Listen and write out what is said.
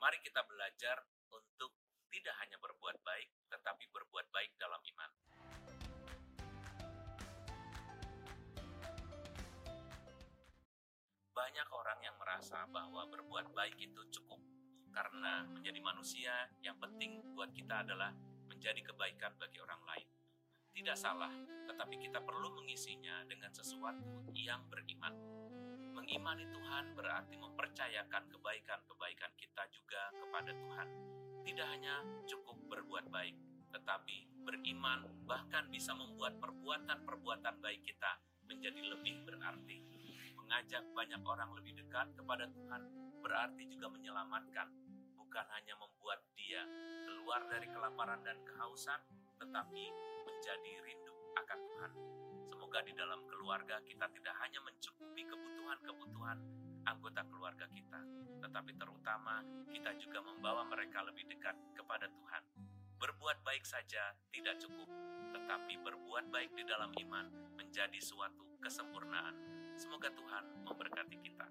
Mari kita belajar untuk tidak hanya berbuat baik, tetapi berbuat baik dalam iman. Banyak orang yang merasa bahwa berbuat baik itu cukup, karena menjadi manusia yang penting buat kita adalah menjadi kebaikan bagi orang lain. Tidak salah, tetapi kita perlu mengisinya dengan sesuatu yang beriman. Mengimani Tuhan berarti mempercayakan kebaikan-kebaikan kepada Tuhan. Tidak hanya cukup berbuat baik, tetapi beriman bahkan bisa membuat perbuatan-perbuatan baik kita menjadi lebih berarti. Mengajak banyak orang lebih dekat kepada Tuhan berarti juga menyelamatkan, bukan hanya membuat dia keluar dari kelaparan dan kehausan, tetapi menjadi rindu akan Tuhan. Semoga di dalam keluarga kita tidak hanya mencukupi kebutuhan-kebutuhan anggota keluarga kita, tetapi terutama kita juga membawa mereka lebih dekat kepada Tuhan. Berbuat baik saja tidak cukup, tetapi berbuat baik di dalam iman menjadi suatu kesempurnaan. Semoga Tuhan memberkati kita.